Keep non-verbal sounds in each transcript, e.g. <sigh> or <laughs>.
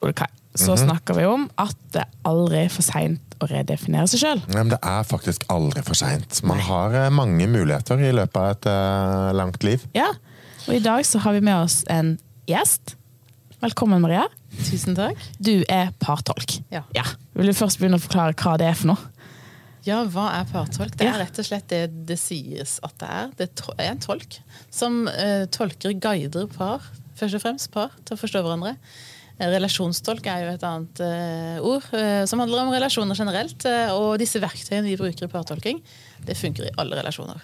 Kai, så snakker vi om at det er aldri er for seint å redefinere seg sjøl. Det er faktisk aldri for seint. Man har eh, mange muligheter i løpet av et uh, langt liv. Ja. Og i dag så har vi med oss en gjest. Velkommen, Maria. Tusen takk. Du er partolk. Ja. Vil du først begynne å forklare hva det er for noe? Ja, hva er partolk? Det er rett og slett det det sies at det er. Det er en tolk som uh, tolker guider par, først og fremst par, til å forstå hverandre. Relasjonstolk er jo et annet uh, ord uh, som handler om relasjoner generelt. Uh, og disse verktøyene vi bruker i partolking, det funker i alle relasjoner.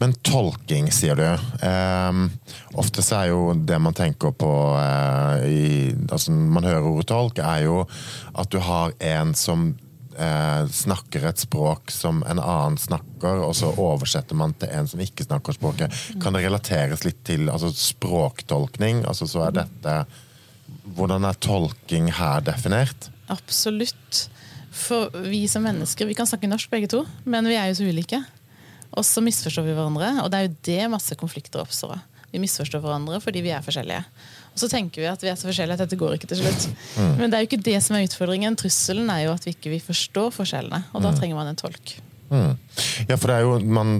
Men tolking, sier du. Um, ofte så er jo det man tenker på i, altså Man hører ordet tolk, er jo at du har en som snakker et språk som en annen snakker, og så oversetter man til en som ikke snakker språket. Kan det relateres litt til altså, språktolkning? Altså, så er dette Hvordan er tolking her definert? Absolutt. For vi som mennesker, vi kan snakke norsk begge to, men vi er jo så ulike. Og så misforstår vi hverandre, og det er jo det masse konflikter oppstår av. Vi misforstår hverandre fordi vi er forskjellige. Og så tenker vi at vi er så forskjellige at dette går ikke til slutt. Men det er jo ikke det som er utfordringen. Trusselen er jo at vi ikke vil forstå forskjellene, og da trenger man en tolk. Mm. Ja, for det er jo man,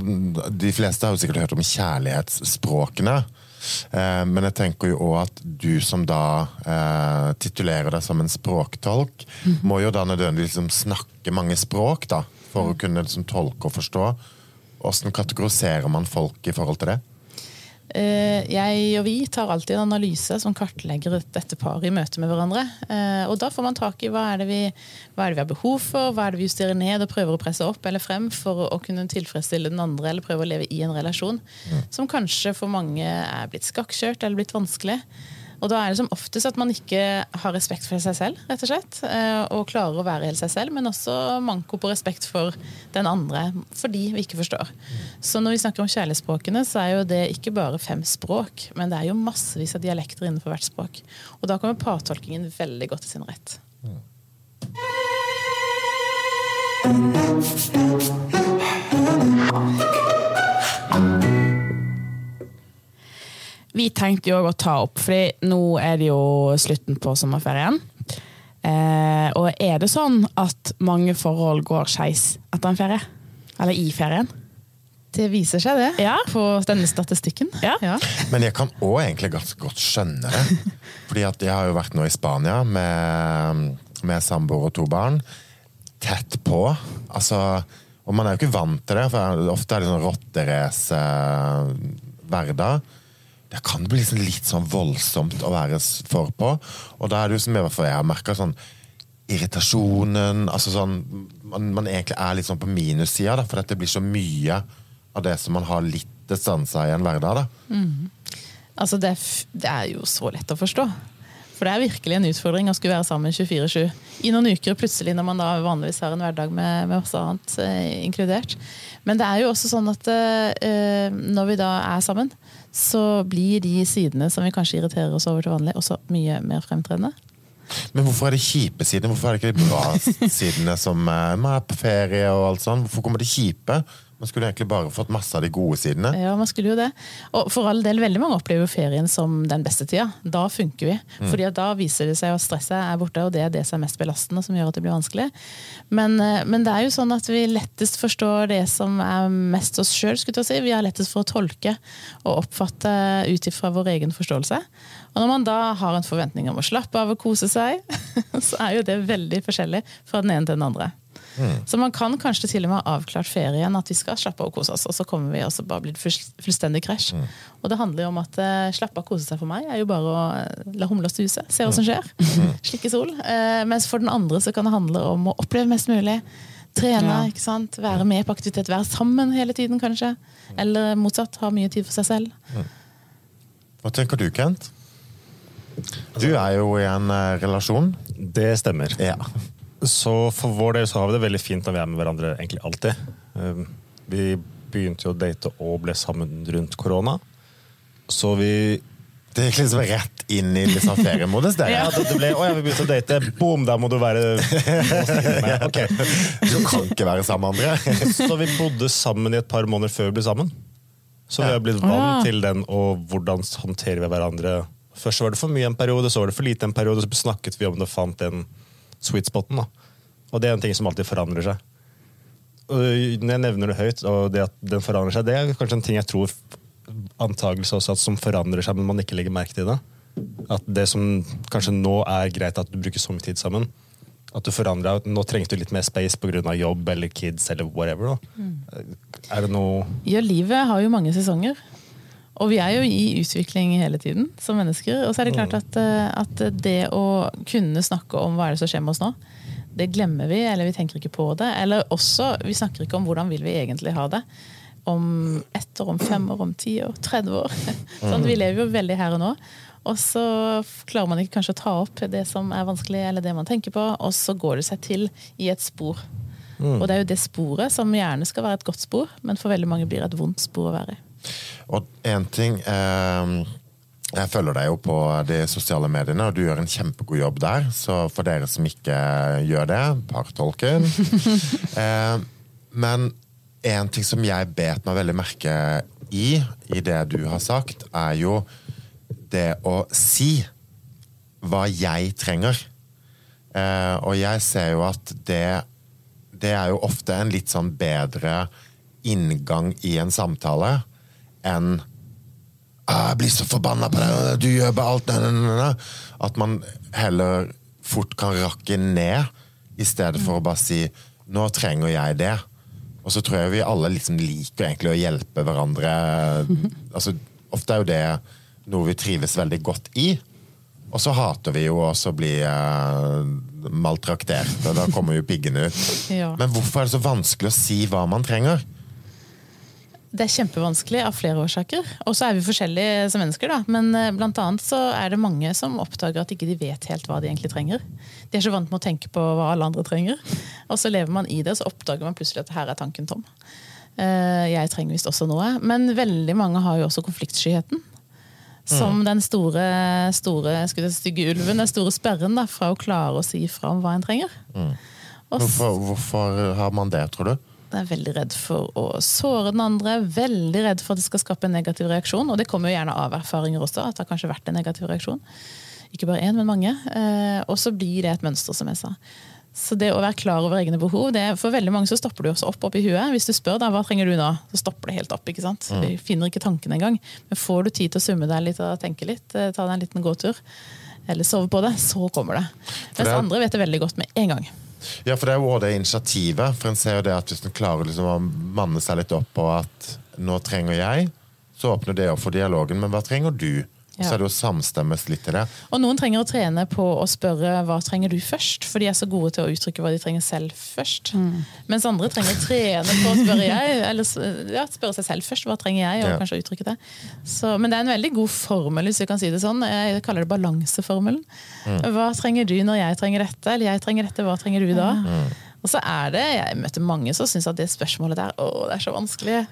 De fleste har jo sikkert hørt om kjærlighetsspråkene. Eh, men jeg tenker jo òg at du som da eh, titulerer deg som en språktolk, må jo da nødvendigvis liksom snakke mange språk da, for å kunne liksom tolke og forstå. Hvordan kategoriserer man folk i forhold til det? Eh, Jeg og vi tar alltid en analyse som kartlegger dette paret i møte med hverandre. Eh, Og da får man tak i hva er, det vi, hva er det vi har behov for, hva er det vi justerer ned og prøver å presse opp eller frem for å kunne tilfredsstille den andre eller prøve å leve i en relasjon som kanskje for mange er blitt skakkjørt eller blitt vanskelig. Og da er det som oftest at man ikke har respekt for seg selv, rett og slett. eh, Og klarer å være helt seg selv, men også manko på respekt for den andre, fordi vi ikke forstår. Så når vi snakker om kjærlighetsspråkene, så er jo det ikke bare fem språk, men det er jo massevis av dialekter innenfor hvert språk. Og da kommer partolkingen veldig godt til sin rett. Vi tenkte jo å ta opp, for nå er det jo slutten på sommerferien. Eh, og er det sånn at mange forhold går skeis etter en ferie? Eller i ferien? Det viser seg, det, Ja. på denne statistikken. Ja. Men jeg kan òg egentlig ganske godt skjønne det. <laughs> Fordi at jeg har jo vært nå i Spania med, med samboer og to barn. Tett på. Altså, og man er jo ikke vant til det, for ofte er det sånn rotterace hverdag. Det kan bli liksom litt sånn voldsomt å være for på. Og da er det jo som jeg, jeg har merka sånn irritasjonen altså sånn, man, man egentlig er litt sånn på minussida, da, for dette blir så mye av det som man har litt distanse i en hverdag. da. Altså, det det er jo så lett å forstå. For det er virkelig en utfordring å skulle være sammen 24-7 i noen uker plutselig, når man da vanligvis har en hverdag med, med masse annet eh, inkludert. Men det er jo også sånn at eh, når vi da er sammen, så blir de sidene som vi kanskje irriterer oss over til vanlig, også mye mer fremtredende. Men hvorfor er det kjipe sidene? Hvorfor er det ikke de bra sidene som eh, er på ferie og alt sånt? Hvorfor kommer det kjipe? Man skulle egentlig bare fått masse av de gode sidene. Ja, man skulle jo det. Og for all del, veldig mange opplever jo ferien som den beste tida. Da funker vi. Fordi at da viser det seg at stresset er borte, og det er det som er mest belastende, som gjør at det blir vanskelig. Men, eh, men det er jo sånn at vi lettest forstår det som er mest oss sjøl. Si. Vi har lettest for å tolke og oppfatte ut ifra vår egen forståelse. Og når man da har en forventning om å slappe av og kose seg, <laughs> så er jo det veldig forskjellig fra den ene til den andre. Så man kan kanskje til og med ha avklart ferien at vi skal slappe av og kose oss, og så kommer vi og så bare blir det fullstendig krasj. Og det handler jo om at uh, slappe av og kose seg for meg er jo bare å eh, la humla stuse, se hva som skjer. <laughs> Slikke sol. Uh, mens for den andre så kan det handle om å oppleve mest mulig. Trene, Ja. ikke sant? være med på aktivitet, være sammen hele tiden kanskje. Eller motsatt, ha mye tid for seg selv. Hva tenker du, Kent? Du er jo i en relasjon. Det stemmer. Ja. Så for vår del så har vi det veldig fint når vi er med hverandre egentlig alltid. Um, Vi begynte jo å date og ble sammen rundt korona. Så vi Det gikk liksom rett inn i liksom feriemodus, Der. <laughs> ja, det det ble, Å ja, vi begynte å date. Boom, da må du være <laughs> okay. Du kan ikke være sammen med andre. <laughs> Så vi bodde sammen i et par måneder før vi ble sammen. Så vi har blitt Ja. vant til den, og hvordan håndterer vi hverandre Først var det for mye en periode, så var det for lite en periode, så snakket vi om det og fant den sweet spoten. da. Og det er en ting som alltid forandrer seg. Og når jeg nevner det høyt, og det at den forandrer seg, det er kanskje en ting jeg tror antakelse også at som forandrer seg, men man ikke legger merke til det. At det som kanskje nå er greit at du bruker så mye tid sammen, at du forandrer deg. Nå trengte du litt mer space pga. jobb eller kids eller whatever. Da. Er det noe Ja, livet har jo mange sesonger. Og vi er jo i utvikling hele tiden som mennesker. Og så er det klart at, eh, at det å kunne snakke om hva er det som skjer med oss nå, det glemmer vi, eller vi tenker ikke på det. Eller også, vi snakker ikke om hvordan vil vi egentlig ha det. Om ett år, om fem år, om ti år, 30 år. <laughs> sånn, vi lever jo veldig her og nå. Og så klarer man ikke kanskje å ta opp det som er vanskelig, eller det man tenker på, og så går det seg til i et spor. Og det er jo det sporet som gjerne skal være et godt spor, men for veldig mange blir et vondt spor å være i. Og én ting eh, Jeg følger deg jo på de sosiale mediene, og du gjør en kjempegod jobb der. Så for dere som ikke gjør det, partolken. <laughs> eh, men en ting som jeg bet meg veldig merke i, i det du har sagt, er jo det å si hva jeg trenger. Eh, og jeg ser jo at det det er jo ofte en litt sånn bedre inngang i en samtale enn «Ah, 'Jeg blir så forbanna på deg, du gjør bare alt det, det». At man heller fort kan rakke ned, i stedet for å bare si 'Nå trenger jeg det'. Og så tror jeg vi alle liksom liker egentlig å hjelpe hverandre. Altså, ofte er jo det noe vi trives veldig godt i. Og så hater vi jo også å bli eh, maltraktert, og da kommer jo piggene ut. Ja. Men hvorfor er det så vanskelig å si hva man trenger? Det er kjempevanskelig av flere årsaker. Og så er vi forskjellige som mennesker. da. Men eh, blant annet så er det mange som oppdager at ikke de vet helt hva de egentlig trenger. De er så vant med å tenke på hva alle andre trenger. Og så lever man i det, og så oppdager man plutselig at her er tanken tom. Eh, Jeg trenger visst også noe. Men veldig mange har jo også konfliktskyheten. Som den store, store stygge ulven, den store sperren da, fra å klare å si fra om hva en trenger. Og Hvorfor, hvorfor har man det, tror du? Er veldig redd for å såre den andre, veldig redd for at det skal skape en negativ reaksjon. Og det kommer jo gjerne av erfaringer også, at det har kanskje vært en negativ reaksjon. Ikke bare én, men mange. Eh, og så blir det et mønster, som jeg sa. Så det å være klar over egne behov, det, for veldig mange så stopper du også opp oppi huet. Hvis du spør da, hva trenger du nå, så stopper det helt opp. ikke sant? Vi finner ikke tanken engang. Men får du tid til å summe deg litt og tenke litt, eh, ta deg en liten gåtur, eller sove på det, så kommer det. Mens andre vet det veldig godt med en gang. Ja, for det er jo også det initiativet. For en ser jo det at Hvis en klarer liksom å manne seg litt opp på at nå trenger jeg, så åpner det opp for dialogen. Men hva trenger du? Og så er det jo samstemmes litt i det. Og noen trenger å trene på å spørre hva trenger du først, for de er så gode til å uttrykke hva de trenger selv først. Mens andre trenger å trene på å spørre jeg, eller ja, spørre seg selv først, hva trenger jeg, og Ja. kanskje uttrykke det. Så, men det er en veldig god formel, hvis vi kan si det sånn. Jeg kaller det balanseformelen. Hva trenger du når jeg trenger dette, eller jeg trenger dette, hva trenger du da? Og så er det, Jeg møter mange som syns at det spørsmålet der å, det er så vanskelig.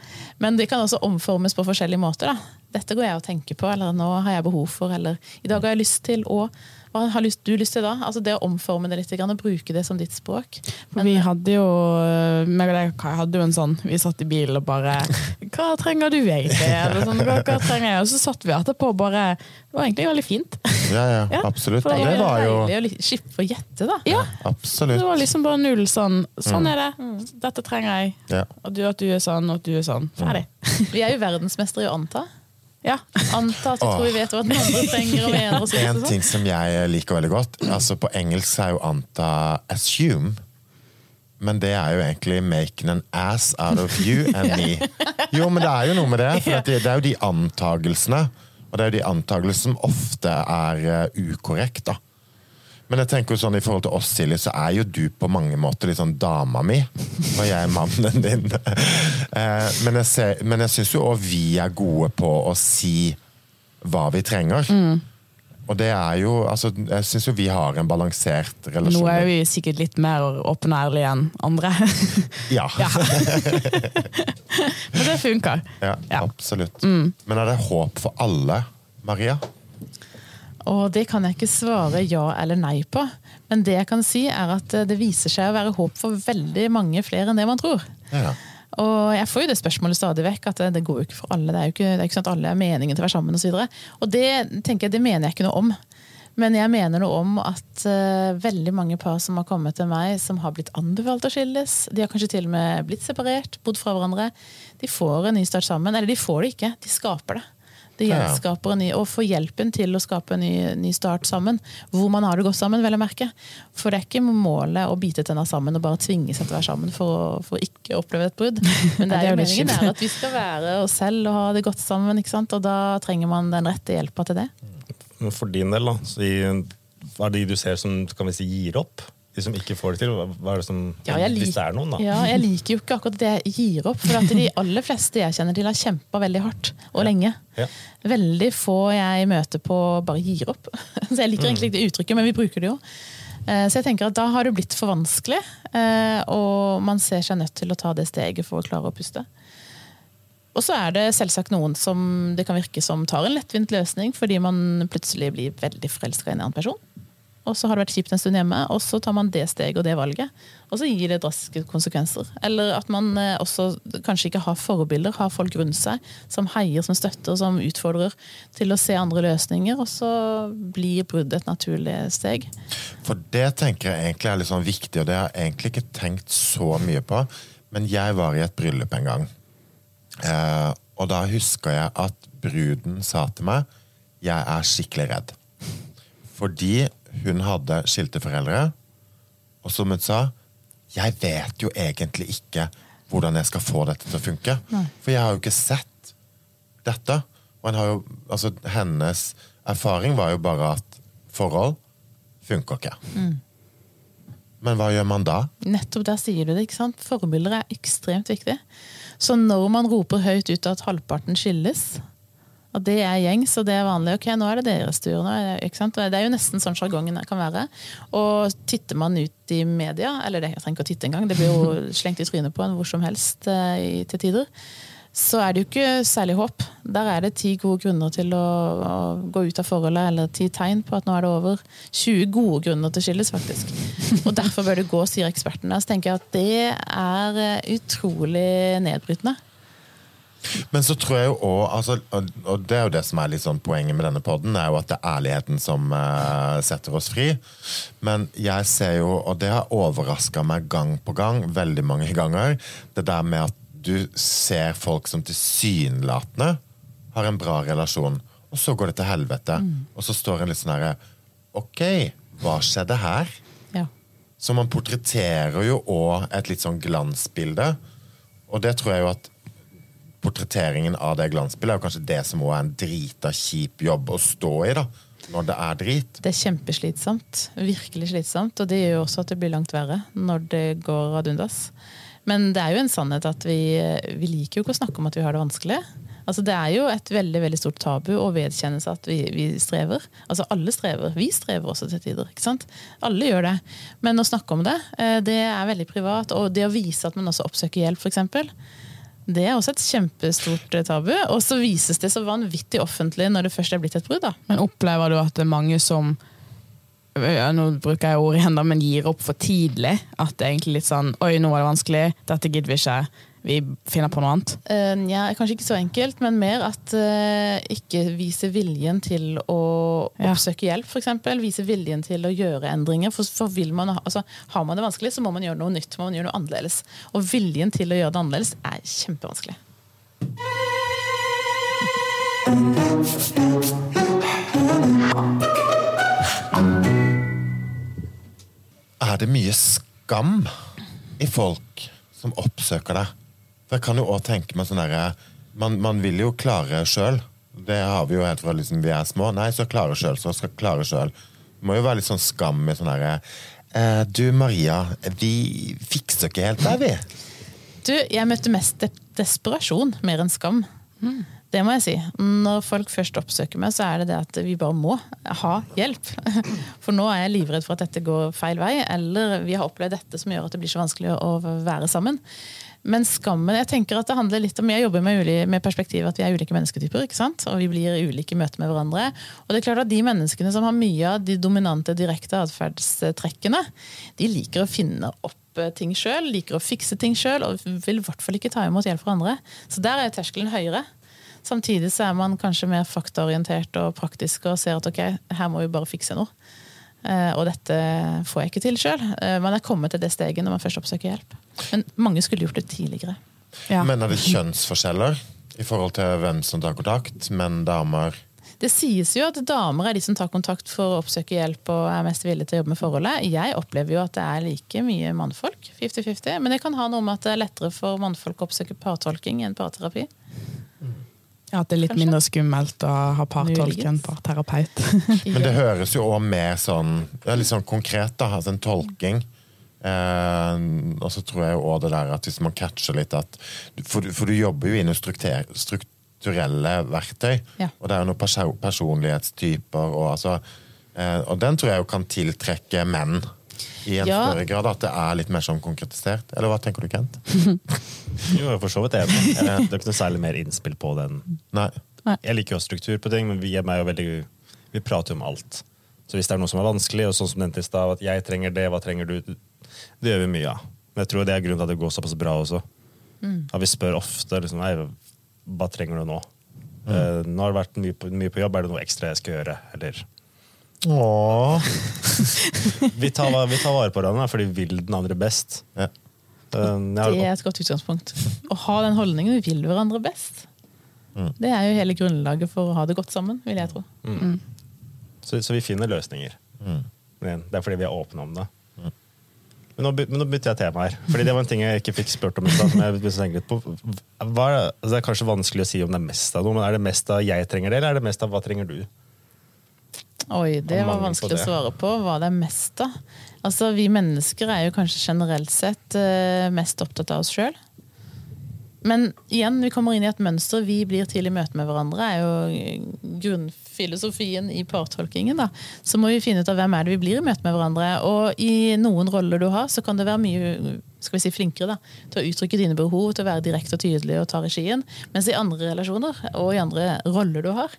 Men det kan også omformes på forskjellige måter. da. Dette går jeg og tenker på, eller nå har jeg behov for, eller i dag har jeg lyst til å Hva har lyst, du lyst til da? Altså Det å omforme det litt grann, og bruke det som ditt språk. For vi hadde jo meg og deg, Kai, hadde jo en sånn Vi satt i bilen og bare <laughs> Hva trenger du egentlig? Eller sånn, hva, hva trenger jeg? Og så satt vi etterpå og bare Det var egentlig veldig fint. Ja, ja, <laughs> Ja, absolutt. for Det det var jo Deilig å li- slippe å gjette, da. Ja, Absolutt. Det var liksom bare null sånn Sånn er det. Dette trenger jeg. Ja. Og du at du er sånn, og at du er sånn. Ferdig. Vi er jo verdensmestere i å anta. Ja. Anta at du tror vi vet hva den andre trenger og mener. og En ting som jeg liker veldig godt altså På engelsk er jo anta 'assume'. Men det er jo egentlig 'making an ass out of you and me'. <laughs> Jo, men det er jo noe med det. For det, er jo de antagelsene. Og det er jo de antagelsene som ofte er uh, ukorrekt, da. Men jeg tenker jo sånn i forhold til oss, Silje, så er jo du på mange måter litt sånn dama mi. Og jeg er mannen din. Eh, men jeg, ser- men jeg syns jo òg vi er gode på å si hva vi trenger. Og det er jo altså, Jeg syns jo vi har en balansert relasjon. Nå er vi sikkert litt mer åpne og ærlige enn andre. <laughs> Ja, Ja. <laughs> Men det funker. ja, Ja. absolutt. Men er det håp for alle, Maria? Og det kan jeg ikke svare ja eller nei på. Men det jeg kan si er at eh, det viser seg å være håp for veldig mange flere enn det man tror. Ja. Og jeg får jo det spørsmålet stadig vekk, at det, det går jo ikke for alle. Det er jo ikke, er ikke sånn at alle er meningen til å være sammen osv. Og, så og det tenker jeg, det mener jeg ikke noe om. Men jeg mener noe om at uh, veldig mange par som har kommet til meg, som har blitt anbefalt å skilles, de har kanskje til og med blitt separert, bodd fra hverandre, de får en ny start sammen. Eller de får det ikke, de skaper det. Det gjenskaper en ny, Og får hjelpen til å skape en ny, ny, start sammen. Hvor man har det godt sammen, vel å merke. For det er ikke målet å bite tenna sammen og bare tvinge seg til å være sammen for å, for ikke oppleve et brudd. <laughs> Men det er jo meningen er at vi skal være oss selv og ha det godt sammen. ikke sant? Og da trenger man den rette hjelpa til det. For din del, da, hva er det de du ser som kan vi si, gir opp? De som ikke får det til? Hva er det som, ja, hvis det er noen, da? Ja, jeg liker jo ikke akkurat det jeg gir opp. For at de <laughs> aller fleste jeg kjenner til, har kjempa veldig hardt og ja. lenge. Ja. Veldig få jeg møter på bare gir opp. <laughs> Så jeg liker mm. egentlig ikke det uttrykket, men vi bruker det jo. Eh, så jeg tenker at da har det blitt for vanskelig, eh, og man ser seg nødt til å ta det steget for å klare å puste. Og så er det selvsagt noen som det kan virke som tar en lettvint løsning fordi man plutselig blir veldig forelska i en annen person og så har det vært kjipt en stund hjemme, og så tar man det steget og det valget. Og så gir det drastiske konsekvenser. Eller at man eh, også kanskje ikke har forbilder, har folk rundt seg som heier, som støtter, som utfordrer til å se andre løsninger, og så blir bruddet et naturlig steg. For det tenker jeg egentlig er litt sånn viktig, og det har jeg egentlig ikke tenkt så mye på. Men jeg var i et bryllup en gang, eh, og da husker jeg at bruden sa til meg jeg er skikkelig redd. Fordi hun hadde skilte foreldre, og som hun sa Jeg vet jo egentlig ikke hvordan jeg skal få dette til å funke. Nei. For jeg har jo ikke sett dette. Og jo, altså, hennes erfaring var jo bare at forhold funker ikke. Mm. Men hva gjør man da? Nettopp der sier du det. ikke sant? Forbilder er ekstremt viktig. Så når man roper høyt ut at halvparten skilles, og det er gjengs, og det er vanlig. Ok, nå er det deres tur. Nå er det, det, er jo nesten sånn sjargongen kan være. Og titter man ut i media, eller det, jeg trenger ikke å titte engang, det blir jo <laughs> slengt i trynet på en hvor som helst eh, til tider, så er det jo ikke særlig håp. Der er det ti gode grunner til å, å, gå ut av forholdet, eller ti tegn på at nå er det over. 20 gode grunner til skilles, faktisk. Og derfor bør det gå, sier ekspertene. Så tenker jeg at det er eh, utrolig nedbrytende. Men så tror jeg jo òg altså, Og det er jo det som er litt sånn poenget med denne poden, er jo at det er ærligheten som uh, setter oss fri. Men jeg ser jo, og det har overraska meg gang på gang, veldig mange <laughs> ganger, det der med at du ser folk som tilsynelatende har en bra relasjon, og så går det til helvete. Mm. Og så står en litt sånn herre Ok, hva skjedde her? Ja. Så man portretterer jo òg et litt sånn glansbilde. Og det tror jeg jo at portretteringen av det glansbildet er jo kanskje det som også er en drita kjip jobb å stå i. da, når det er drit. Det er kjempeslitsomt. Virkelig slitsomt. Og det gjør jo også at det blir langt verre når det går ad undas. Men det er jo en sannhet at vi, vi liker jo ikke å snakke om at vi har det vanskelig. Altså Det er jo et veldig veldig stort tabu å vedkjenne seg at vi, vi, strever. Altså Alle strever. Vi strever også til tider. ikke sant? Alle gjør det. Men å snakke om det, eh, det er veldig privat. Og det å vise at man også oppsøker hjelp, f.eks. Det er også et kjempestort eh, tabu. Og så vises det så vanvittig offentlig når det først er blitt et brudd. Men opplever du at det er mange som nå bruker jeg ordet igjen, da, men gir opp for tidlig? At det er egentlig litt sånn Oi, nå var det vanskelig. Dette gidder vi ikke vi finner på noe annet? Uh, ja, kanskje ikke så enkelt, men mer at uh, ikke vise viljen til å ja. oppsøke hjelp, f.eks. Vise viljen til å gjøre endringer. For, for man, altså, Har man det vanskelig, så må man gjøre noe nytt. må man gjøre noe annerledes. Og viljen til å gjøre det annerledes er kjempevanskelig. Er det mye skam i folk som oppsøker deg? For jeg kan jo også tenke meg sånn derre man, man, vil jo klare sjøl. Det har vi jo helt fra liksom, vi er små. Nei, så klare sjøl, så skal klare sjøl. Det må jo være litt sånn skam i sånn herre eh, Du Maria, vi fikser ikke helt der, vi. Du, jeg møtte mest de desperasjon mer enn skam. Mm. Det må jeg si. Når folk først oppsøker meg, så er det det at vi bare må ha hjelp. <laughs> For nå er jeg livredd for at dette går feil vei, eller vi har opplevd dette som gjør at det blir så vanskelig å være sammen. Men skammen Jeg tenker at det handler litt om Jeg jobber med, uli, med perspektivet at vi er ulike mennesketyper. ikke sant? Og vi blir ulike i møte med hverandre. Og det er klart at De menneskene som har mye av de dominante, direkte atferdstrekkene, de liker å finne opp eh, ting sjøl, liker å fikse ting sjøl og vil i hvert fall ikke ta imot hjelp fra andre. Så der er terskelen høyere. Samtidig så er man kanskje mer faktaorientert og praktisk og ser at ok, her må vi bare fikse noe. Eh, og dette får jeg ikke til sjøl. Man er kommet til det steget når man først oppsøker hjelp. Men mange skulle gjort det tidligere. Ja. Men er det kjønnsforskjeller i forhold til hvem som tar kontakt? Menn, damer? Det sies jo at damer er de som tar kontakt for å oppsøke hjelp og er mest villige til å jobbe med forholdet. Jeg opplever jo at det er like mye mannfolk. 50-50. Men det kan ha noe med at det er lettere for mannfolk å oppsøke partolking enn parterapi. Ja, At det er litt Kanskje. mindre skummelt å ha partolk enn parterapeut. <laughs> Men det høres jo òg mer sånn det er litt sånn konkret, da. Altså en tolking. Eh, og så tror jeg òg det der at hvis man catcher litt at For, for du jobber jo innen strukter, strukturelle verktøy. Ja. Og det er jo noen personlighetstyper og altså eh, Og den tror jeg jo kan tiltrekke menn i en Ja. større grad. At det er litt mer sånn konkretisert. Eller hva tenker du, Kent? <laughs> Jo, for så vidt enig. Det er ikke noe særlig mer innspill på den. Nei. Jeg liker jo struktur på ting, men vi er meg jo veldig Vi prater jo om alt. Så hvis det er noe som er vanskelig, og sånn som nevnt i stad, at jeg trenger det, hva trenger du? Det gjør vi mye av. Men jeg tror det er grunnen til at det går såpass bra også. At vi spør ofte liksom, nei, hva trenger du nå? Eh, nå har det vært mye på, mye på jobb, er det noe ekstra jeg skal gjøre? Eller Åh. <laughs> Vi tar, vi tar vare på hverandre fordi vi vil den andre best. Ja. Uh, har- Det er et godt utgangspunkt. Å ha den holdningen vi vil hverandre best. Det er jo hele grunnlaget for å ha det godt sammen, vil jeg tro. Så, så vi finner løsninger. Mm. Men det er fordi vi er åpne om det. Men nå, men nå bytter jeg tema her. Fordi Det var en ting jeg ikke fikk spurt om. i stad, det- altså det er kanskje vanskelig å si om det er mest av noe, men er det mest av 'jeg trenger det', eller er det mest av 'hva trenger du'? Oi, det var vanskelig det. å svare på. Hva det er mest av. Altså, Vi mennesker er jo kanskje generelt sett eh, mest opptatt av oss sjøl. Men igjen, vi kommer inn i et mønster. Vi blir til i møte med hverandre. er jo grunnfilosofien i partolkingen. da. Så må vi finne ut av hvem er det vi blir i møte med hverandre. Og i noen roller du har, så kan det være mye skal vi si, flinkere da, til å uttrykke dine behov, til å være direkte og tydelig og ta regien. Mens i andre relasjoner, og i andre roller du har,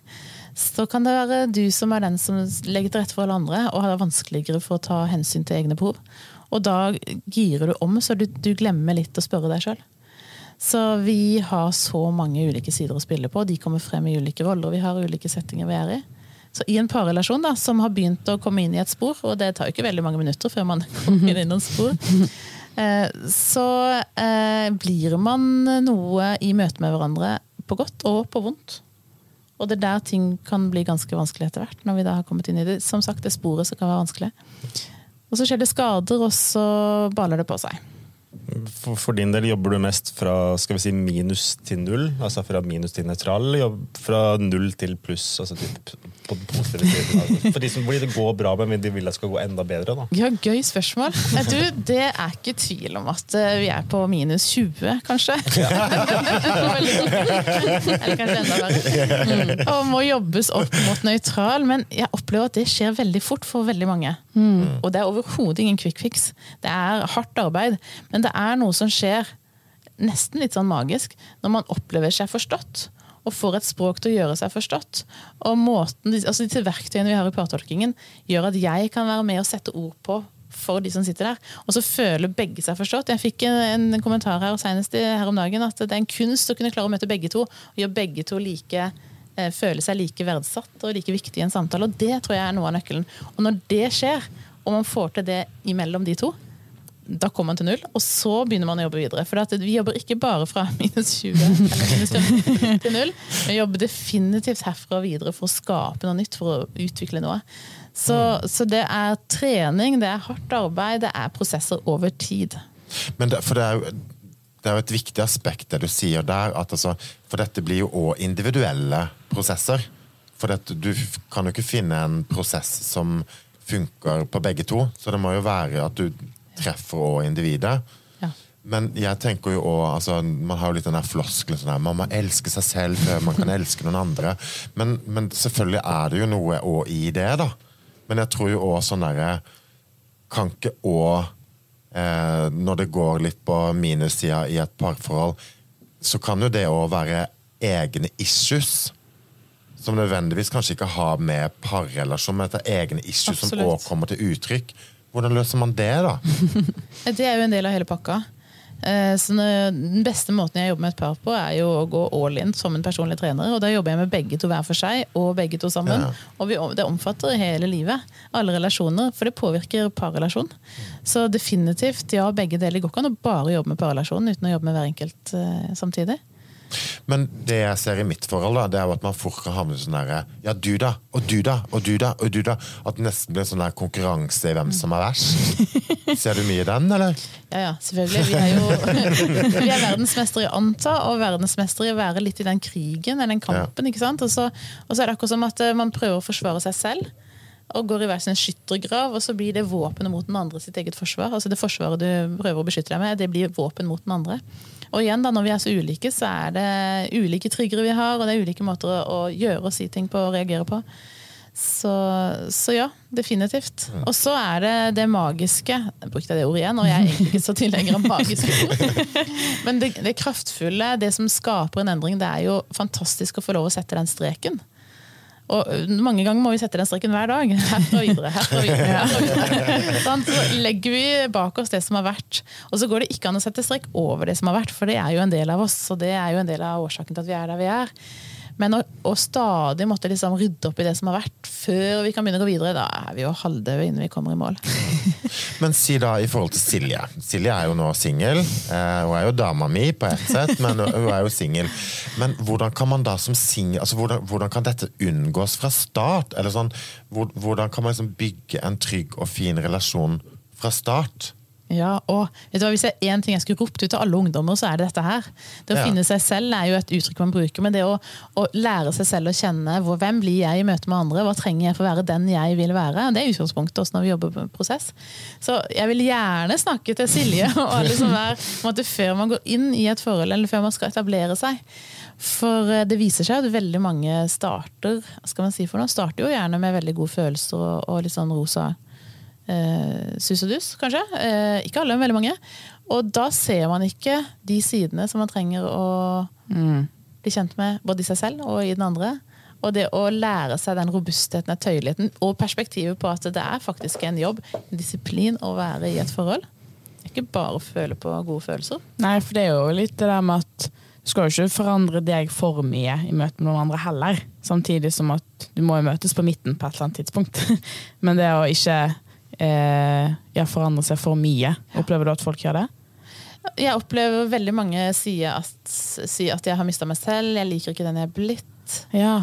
så kan det være du som er den som legger til rette for alle andre, og har det vanskeligere for å ta hensyn til egne behov. Og da girer du om, så du, du glemmer litt å spørre deg sjøl. Så vi har så mange ulike sider å spille på. De kommer frem i ulike roller. Vi har ulike settinger vi er i. Så i en parrelasjon da, som har begynt å komme inn i et spor, og det tar jo ikke veldig mange minutter før man <laughs> kommer inn i noen spor, eh, så eh, blir man noe i møte med hverandre på godt og på vondt. Og det er der ting kan bli ganske vanskelig etter hvert. når vi da har kommet inn i det. Som sagt, det sporet som kan være vanskelig. Og så skjer det skader, og så baler det på seg. For, for din del jobber du mest fra skal vi si, minus til null? Altså fra minus til nøytral, fra null til pluss? Altså typ, på den positive siden. For de som blir det går bra med, men de vil det skal gå enda bedre. da. Ja, Gøy spørsmål. Du, det er ikke tvil om at eh, vi er på minus 20, kanskje. <laughs> Eller kanskje enda verre. Mm. Og må jobbes opp mot nøytral. Men jeg opplever at det skjer veldig fort for veldig mange. Og det er overhodet ingen quick fix. Det er hardt arbeid. Men det er noe som skjer nesten litt sånn magisk når man opplever seg forstått. Og får et språk til å gjøre seg forstått. Og måten, altså Disse verktøyene vi har i partolkingen, gjør at jeg kan være med og sette ord på for de som sitter der. Og så føler begge seg forstått. Jeg fikk en, en kommentar her senest her om dagen at det er en kunst å kunne klare å møte begge to. Og gjøre begge to like, eh, føle seg like verdsatt og like viktig i en samtale. Og det tror jeg er noe av nøkkelen. Og når det skjer, og man får til det imellom de to, da kommer man til null, og så begynner man å jobbe videre. For vi jobber ikke bare fra <laughs> minus 20 minus 20 til null. Vi jobber definitivt herfra og videre for å skape noe nytt, for å utvikle noe. Så, så det er trening, det er hardt arbeid, det er prosesser over tid. Men det, for det er, jo, det er jo et viktig aspekt det du sier der. At altså, for dette blir jo òg individuelle prosesser. For dette, du kan jo ikke finne en prosess som funker på begge to. Så det må jo være at du treffer òg individet. Ja. Men jeg tenker jo også, altså, Man har jo litt den der floskelen sånn man må elske seg selv før man kan elske noen andre. Men, men selvfølgelig er det jo noe òg i det, da. Men jeg tror jo òg sånn derre Kan ikke òg eh, når det går litt på minussida i et parforhold, så kan jo det òg være egne issues. Som nødvendigvis kanskje ikke har med parrelasjon, men dette er egne issues som Absolutt. òg kommer til uttrykk. Hvordan løser man det, da? <laughs> Det er jo en del av hele pakka. Eh, Så Den beste måten jeg jobber med et par på, er jo å gå all in som en personlig trener. Og da jobber jeg med begge to hver for seg og begge to sammen. Ja. Og vi, det omfatter hele livet. Alle relasjoner. For det påvirker parrelasjon. Så definitivt, ja, begge deler går ikke an å bare jobbe med parrelasjonen uten å jobbe med hver enkelt eh, samtidig. Men det jeg ser i mitt forhold, da, det er jo at man fort kan havne sånn derre Ja, du da, og du da, og du da, og du da. At det nesten blir en sånn der konkurranse i hvem som er verst. <laughs> Ser du mye i den, eller? Ja, ja, selvfølgelig. Vi er jo <laughs> vi er verdensmestere i å anta, og verdensmestere i å være litt i den krigen eller den kampen. ikke sant? Og så, og så er det akkurat som at eh, man prøver å forsvare seg selv. Og går i hver sin skyttergrav, og så blir det våpenet mot den andre sitt eget forsvar. Altså Det forsvaret du prøver å beskytte deg med, det blir våpen mot den andre. Og igjen da, Når vi er så ulike, så er det ulike triggere vi har, og det er ulike måter å, gjøre og si ting på og reagere på. Så, så ja, definitivt. Og så er det det magiske Jeg brukte det ordet igjen, og jeg er egentlig ikke så tilhenger av magiske ord. <laughs> Men det, det kraftfulle, det som skaper en endring, det er jo fantastisk å få lov å sette den streken. Og mange ganger må vi sette den strikken hver dag. <laughs> Herfra og videre. Herfra og videre, herfra og videre. Så legger vi bak oss det som har vært. Og så går det ikke an å sette strikk over det som har vært, for det er jo en del av oss. Og det er jo en del av årsaken til at vi er der vi er. Men å, å stadig måtte liksom rydde opp i det som har vært, før vi kan begynne å gå videre, da er vi jo halvdøde innen vi kommer i mål. <laughs> Men si da i forhold til Silje. Silje er jo nå singel. Eh, hun er jo dama mi på ett sett, men hun er jo singel. Men hvordan kan man da som singel altså hvordan, hvordan kan dette unngås fra start? Eller sånn, hvor, hvordan kan man liksom bygge en trygg og fin relasjon fra start? Ja, og vet du hva, Hvis det er én ting jeg skulle ropt ut til alle ungdommer, så er det dette her. Det å Ja. finne seg selv er jo et uttrykk man bruker, men det å, å lære seg selv å kjenne hvor, hvem blir jeg i møte med andre, hva trenger jeg for å være den jeg vil være, det er utgangspunktet også når vi jobber på prosess. Så jeg vil gjerne snakke til Silje og alle som er måte, før man går inn i et forhold, eller før man skal etablere seg. For eh, det viser seg at veldig mange starter skal man si for noe, starter jo gjerne med veldig gode følelser og, og litt sånn rosa eh, sus og dus, kanskje. Eh, ikke alle, men veldig mange. Og da ser man ikke de sidene som man trenger å bli kjent med, både i seg selv og i den andre. Og det å lære seg den robustheten, tøyeligheten og perspektivet på at det er faktisk en jobb, en disiplin, å være i et forhold. Ikke bare føle på gode følelser. Nei, for det er jo litt det der med at du skal jo ikke forandre deg for mye i møte med noen andre heller. Samtidig som at du må jo møtes på midten på et eller annet tidspunkt. <laughs> Men det å ikke eh, ja, forandre seg for mye, opplever du at folk gjør det? Jeg opplever veldig mange sier at, sier at jeg har mista meg selv, jeg liker ikke den jeg er blitt. Ja.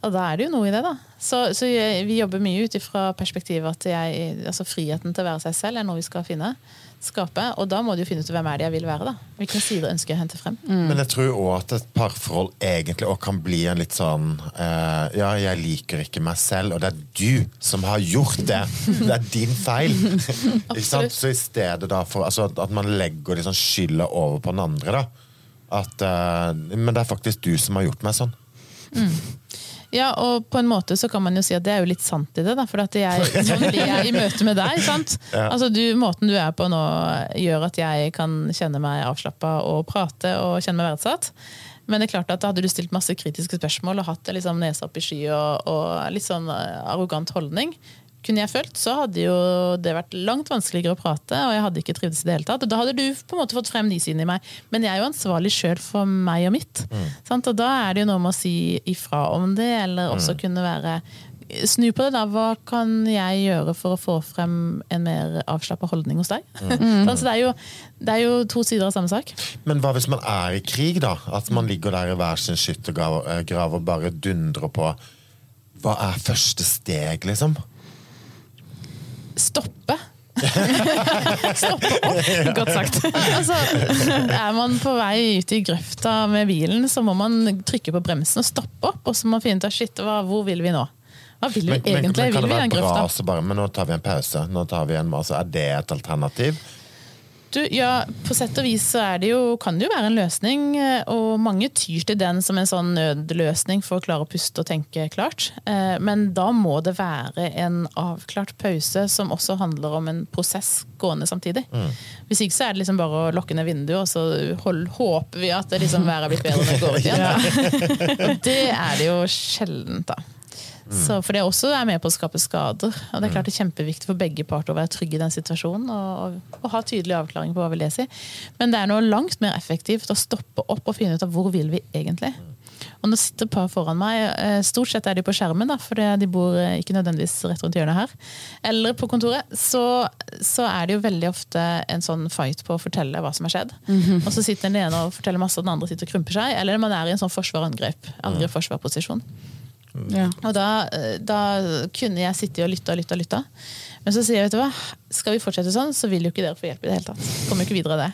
Og da er det jo noe i det, da. Så, så jeg, vi jobber mye ut ifra perspektivet at jeg, altså friheten til å være seg selv er noe vi skal finne. Skape. Og da må du jo finne ut hvem er det jeg vil være. da. Hvilken side ønsker jeg å hente frem. Men jeg tror òg at et parforhold egentlig også kan bli en litt sånn uh, Ja, jeg liker ikke meg selv, og det er du som har gjort det! <laughs> Det er din feil! <laughs> ikke sant? Så i stedet da for altså, at- man legger liksom skylda over på den andre, da. At uh, Men det er faktisk du som har gjort meg sånn. Ja, og på en måte så kan man jo si at det er jo litt sant i det. da, For at jeg, sånn blir jeg i møte med deg. sant? Altså du, Måten du er på nå, gjør at jeg kan kjenne meg avslappa og prate og kjenne meg verdsatt. Men det er klart at da hadde du stilt masse kritiske spørsmål og hatt liksom nesa opp i sky og, og litt sånn eh, arrogant holdning, kunne jeg følt, så hadde jo det vært langt vanskeligere å prate, og jeg hadde ikke trivdes i det hele tatt. Og da hadde du på en måte fått frem de sidene i meg. Men jeg er jo ansvarlig sjøl for meg og mitt. Sant? Og da er det jo noe med å si ifra om det, eller også kunne være Snu på det, da. Hva kan jeg gjøre for å få frem en mer avslappa holdning hos deg? Mm. <laughs> så det er, jo, det er jo to sider av samme sak. Men hva hvis man er i krig, da? At man ligger der i hver sin skyttergrav eh, og bare dundrer på. Hva er første steg, liksom? Stoppe. <laughs> Godt sagt. altså, er man på vei ut i grøfta med bilen, så må man trykke på bremsen og stoppe opp. Og så må man finne ut av shit, hva, hvor vil vi nå? Hva vil vi Men, men, egentlig? men kan vil det være bra så bare, men nå tar vi en pause? Nå tar vi en, altså, er det et alternativ? Du, ja, På sett og vis så er det jo, kan det jo være en løsning, eh, og mange tyr til den som en sånn nødløsning for å klare å puste og tenke klart. Eh, Men da må det være en avklart pause som også handler om en prosess gående samtidig. Hvis ikke så er det liksom bare å lukke ned vinduet, og så hold, håper vi at det liksom været er blitt bedre når det går ut <laughs> igjen. Og <laughs> det er det jo sjeldent, da. Så, for det også er med på å skape skader. Og det er klart det er kjempeviktig for begge parter å være trygge i den situasjonen og, og, og ha tydelig avklaring på hva vi leser. Men det er noe langt mer effektivt å stoppe opp og finne ut av hvor vil vi egentlig. Og nå sitter par foran meg. eh, Stort sett er de på skjermen, da, for de bor eh, ikke nødvendigvis rett rundt hjørnet her. Eller på kontoret. Så, så er det jo veldig ofte en sånn fight på å fortelle hva som har skjedd. Og så sitter den ene og forteller masse, og den andre sitter og krymper seg. Eller man er i en sånn forsvar-angrep. Angrep-forsvar-posisjon. Ja. Og da, eh, da kunne jeg sitte og lytte og lytte og lytte. Men så sier jeg, vet du hva, skal vi fortsette sånn, så vil jo ikke dere få hjelp i det hele tatt. Kommer ikke videre av det.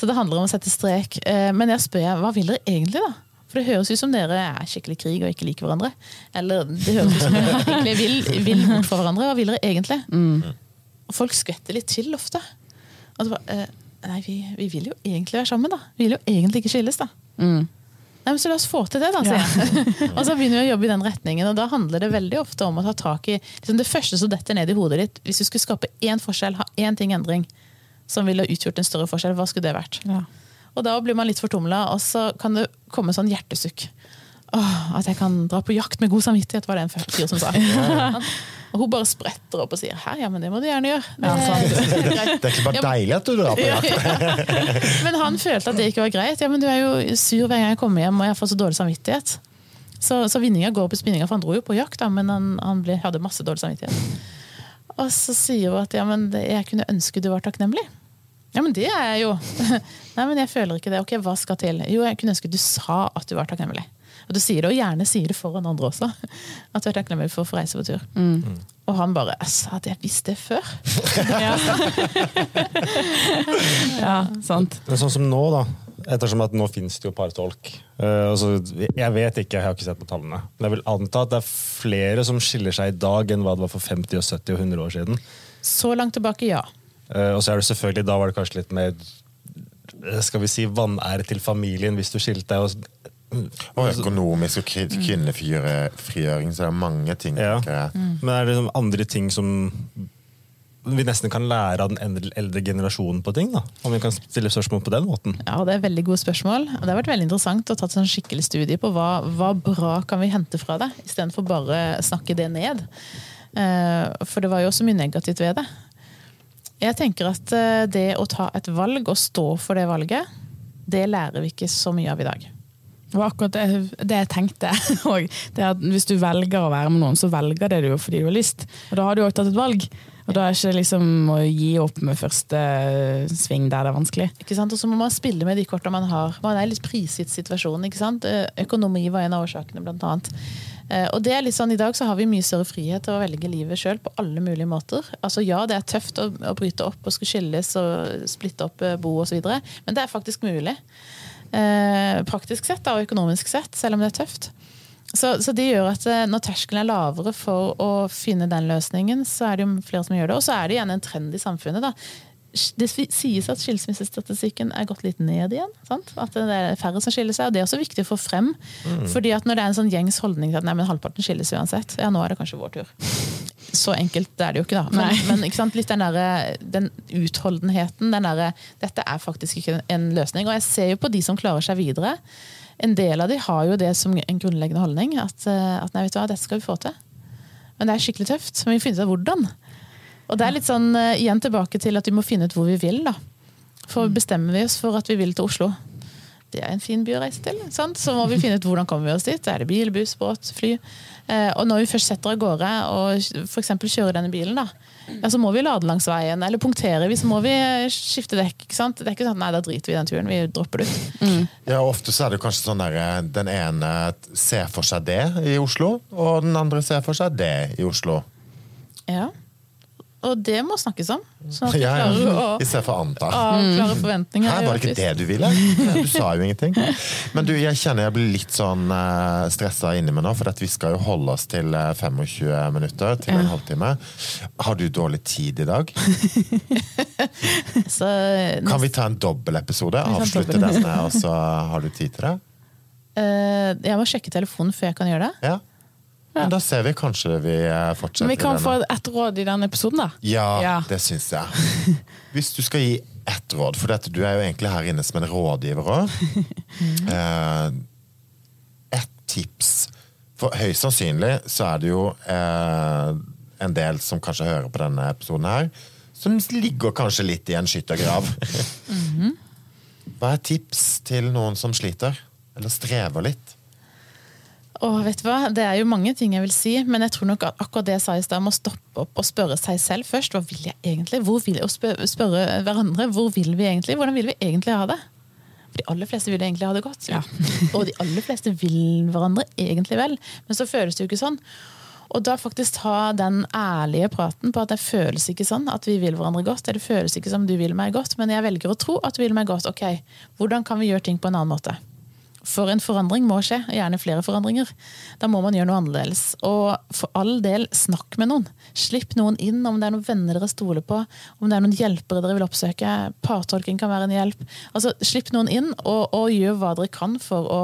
Så det handler om å sette strek. Eh, Men jeg spør jeg, hva vil dere egentlig, da? For det høres ut som dere er skikkelig krig og ikke liker hverandre. Eller det høres ut som dere <laughs> egentlig vil, vil bort fra hverandre. Hva vil dere egentlig? Og folk skvetter litt til ofte. Og så bare, eh, nei, vi, vi vil jo egentlig være sammen, da. Vi vil jo egentlig ikke skilles, da. Mm. Nei, men Så la oss få til det, da, sier jeg. <laughs> og så begynner vi å jobbe i den retningen. Og da handler det veldig ofte om å ta tak i liksom det første som detter ned i hodet ditt. Hvis du skulle skape én forskjell, ha én ting endring som ville utgjort en større forskjell, hva skulle det vært? Ja. Og da blir man litt fortumla, og så kan det komme sånn hjertesukk. Åh, at jeg kan dra på jakt med god samvittighet, var det en fyr som sa. <laughs> og hun bare spretter opp og sier hæ, ja, men det må du gjerne gjøre. Det, er greit. Det er ikke bare deilig at du drar på jakt. <laughs> Men han følte at det ikke var greit. Ja, men du er jo sur hver gang jeg kommer hjem og jeg får så dårlig samvittighet. Så, så vinninga går i spinninga, for han dro jo på jakt, da, men han, han ble, hadde masse dårlig samvittighet. Og så sier hun at ja, men jeg kunne ønske du var takknemlig. Ja, men det er jeg jo. <laughs> Nei, men jeg føler ikke det. Ok, hva skal til? Jo, jeg kunne ønske du sa at du var takknemlig. Og du sier det, og gjerne sier det foran andre også. At du er takknemlig for å få reise på tur. Og han bare sa at jeg visste det før. <laughs> Ja. <laughs> ja, sant. Men sånn som nå, da. Ettersom at nå finnes det jo partolk. Uh, altså, jeg vet ikke, jeg har ikke sett på tallene. Men jeg vil anta at det er flere som skiller seg i dag enn hva det var for 50, og 70 og 100 år siden. Så langt tilbake, ja. Uh, og så er det selvfølgelig, da var det kanskje litt mer eh, skal vi si, vanære til familien hvis du skilte deg. og Og økonomisk og kvinnefrigjøring, så det er mange ting. Ja. Mm. Men er det liksom andre ting som vi nesten kan lære av den eldre- generasjonen på ting? da? Om vi kan stille spørsmål på den måten? Ja, Det er veldig gode spørsmål. Og Det har vært veldig interessant å ta et sånn skikkelig studie på hva, hva bra kan vi hente fra det, istedenfor bare snakke det ned. Eh, For det var jo også mye negativt ved det. Jeg tenker at eh, det å ta et valg og stå for det valget, det lærer vi ikke så mye av i dag. Det var akkurat det, det jeg tenkte <laughs> det at Hvis du velger å være med noen, så velger det du jo fordi du har lyst. Og da har du òg tatt et valg. Og da er ikke liksom å gi opp med første sving der det er vanskelig. Ikke sant? Og så må man spille med de kortene man har. Man er litt prisgitt situasjonen. ikke sant? Eh, Økonomi var en av årsakene, blant annet. Eh, Og det er litt sånn, I dag så har vi mye større frihet til å velge livet sjøl på alle mulige måter. Altså Ja, det er tøft å, å bryte opp og skulle skilles og splitte opp eh, bo osv., men det er faktisk mulig. Eh, praktisk sett da, og økonomisk sett, selv om det er tøft. Så, så det gjør at eh, når terskelen er lavere for å finne den løsningen, så er det jo flere som gjør det. Og så er det igjen en trend i samfunnet. da. Det sies at skilsmissestatistikken er gått litt ned igjen. Sant? At det er færre som skiller seg. og Det er også viktig å få frem. fordi at når det er en sånn gjengs holdning til at nei, men halvparten skilles uansett, ja, nå er det kanskje vår tur. Så enkelt er det jo ikke, da. Men, men ikke sant? litt den, der, den utholdenheten. Den der, dette er faktisk ikke en løsning. Og jeg ser jo på de som klarer seg videre. En del av de har jo det som en grunnleggende holdning. At, eh, at nei, vet du hva, dette skal vi få til. Men det er skikkelig tøft. Men vi må finne ut av hvordan. Og det er litt sånn eh, igjen tilbake til at vi må finne ut hvor vi vil. da. For bestemmer vi oss for at vi vil til Oslo, det er en fin by å reise til. Sant? Så må vi finne ut hvordan kommer vi oss dit. Er det bil, buss, båt, fly? Eh, og når vi først setter av gårde og f.eks. kjører denne bilen, da, ja, så må vi lade langs veien. Eller punktere vi, så må vi skifte dekk. ikke sant? Det er ikke sånn nei, da driter vi i den turen, vi dropper det ut. Ja, Ofte så er det kanskje sånn der den ene ser for seg det i Oslo, og den andre ser for seg det i Oslo. Ja. Og det må snakkes om. Sånn at vi klarer å I stedet for anta. avklare forventninger. Her var det ikke det du ville? Du sa jo ingenting. Men du, jeg kjenner jeg blir litt sånn uh, stressa inni meg nå, for at vi skal jo holde oss til eh, 25 minutter, til en halvtime. Har du dårlig tid i dag? <laughs> Så, Kan vi ta en dobbeltepisode? Avslutte denne, og så har du tid til det? eh, jeg må sjekke telefonen før jeg kan gjøre det. Ja. Men da ser vi kanskje vi eh, fortsetter Men vi kan få et råd i denne episoden, da. Ja, Ja. det syns jeg. <laughs> Hvis du skal gi ett råd, for dette, du er jo egentlig her inne som en rådgiver òg. <laughs> Eh, ett tips. For høyst sannsynlig så er det jo eh, en del som kanskje hører på denne episoden her, som ligger kanskje litt i en skyttergrav. <laughs> Hva er tips til noen som sliter? Eller strever litt? Og vet du hva? Det er jo mange ting jeg vil si, men jeg tror nok at akkurat det jeg sa i stad, må stoppe opp og spørre seg selv først. Hva vil jeg egentlig? Hvor vil jeg, og spørre, spørre hverandre hvor vil vi egentlig? Hvordan vil vi egentlig ha det? For De aller fleste vil egentlig ha det godt. Ja. <laughs> og de aller fleste vil hverandre egentlig vel, men så føles det jo ikke sånn. Og da faktisk ta den ærlige praten på at det føles ikke sånn at vi vil hverandre godt. Det føles ikke som du vil meg godt, men jeg velger å tro at du vil meg godt. Ok, hvordan kan vi gjøre ting på en annen måte? For en forandring må skje, gjerne flere forandringer. Da må man gjøre noe annerledes. Og for all del, snakk med noen. Slipp noen inn, om det er noen venner dere stoler på, om det er noen hjelpere dere vil oppsøke. Partolking kan være en hjelp. Altså, Slipp noen inn, og, og gjør hva dere kan for å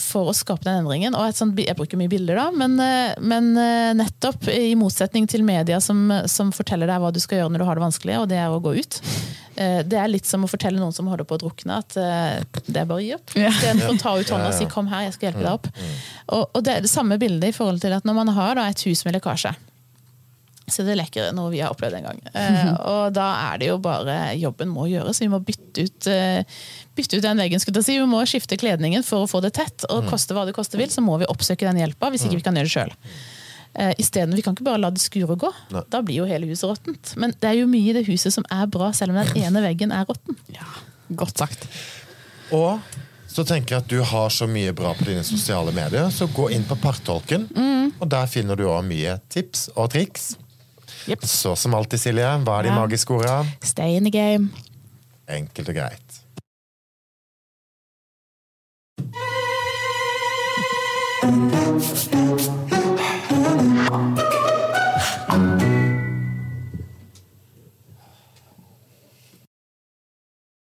for å skape den endringen. Og et sånt, jeg bruker mye bilder, da, men, eh, men eh, nettopp i motsetning til media som, som forteller deg hva du skal gjøre når du har det vanskelig, og det er å gå ut. Eh, Det er litt som å fortelle noen som holder på å drukne, at eh, det er bare å gi opp. Istedenfor å ta ut <laughs> hånda og si 'kom her, jeg skal hjelpe deg opp'. Og, og det er det samme bildet i forhold til at når man har da, et hus med lekkasje. Så det lekker noe vi har opplevd en gang. Eh, og da er det jo bare jobben må gjøres. Vi må bytte ut, eh, bytte ut den veggen. skulle jeg si. Vi må skifte kledningen for å få det tett. Og koste hva det koste vil, så må vi oppsøke den hjelpa hvis ikke vi kan gjøre det sjøl. Eh, isteden, vi kan ikke bare la det skure og gå. Nei. Da blir jo hele huset råttent. Men det er jo mye i det huset som er bra, selv om den <laughs> ene veggen er råtten. Ja, Godt sagt. Og så tenker jeg at du har så mye bra på dine sosiale medier, så gå inn på Partolken. Og der finner du òg mye tips og triks. Jepp. Så som alltid, Silje, hva er de Ja. magiske orda? Stay in the game. Enkelt og greit.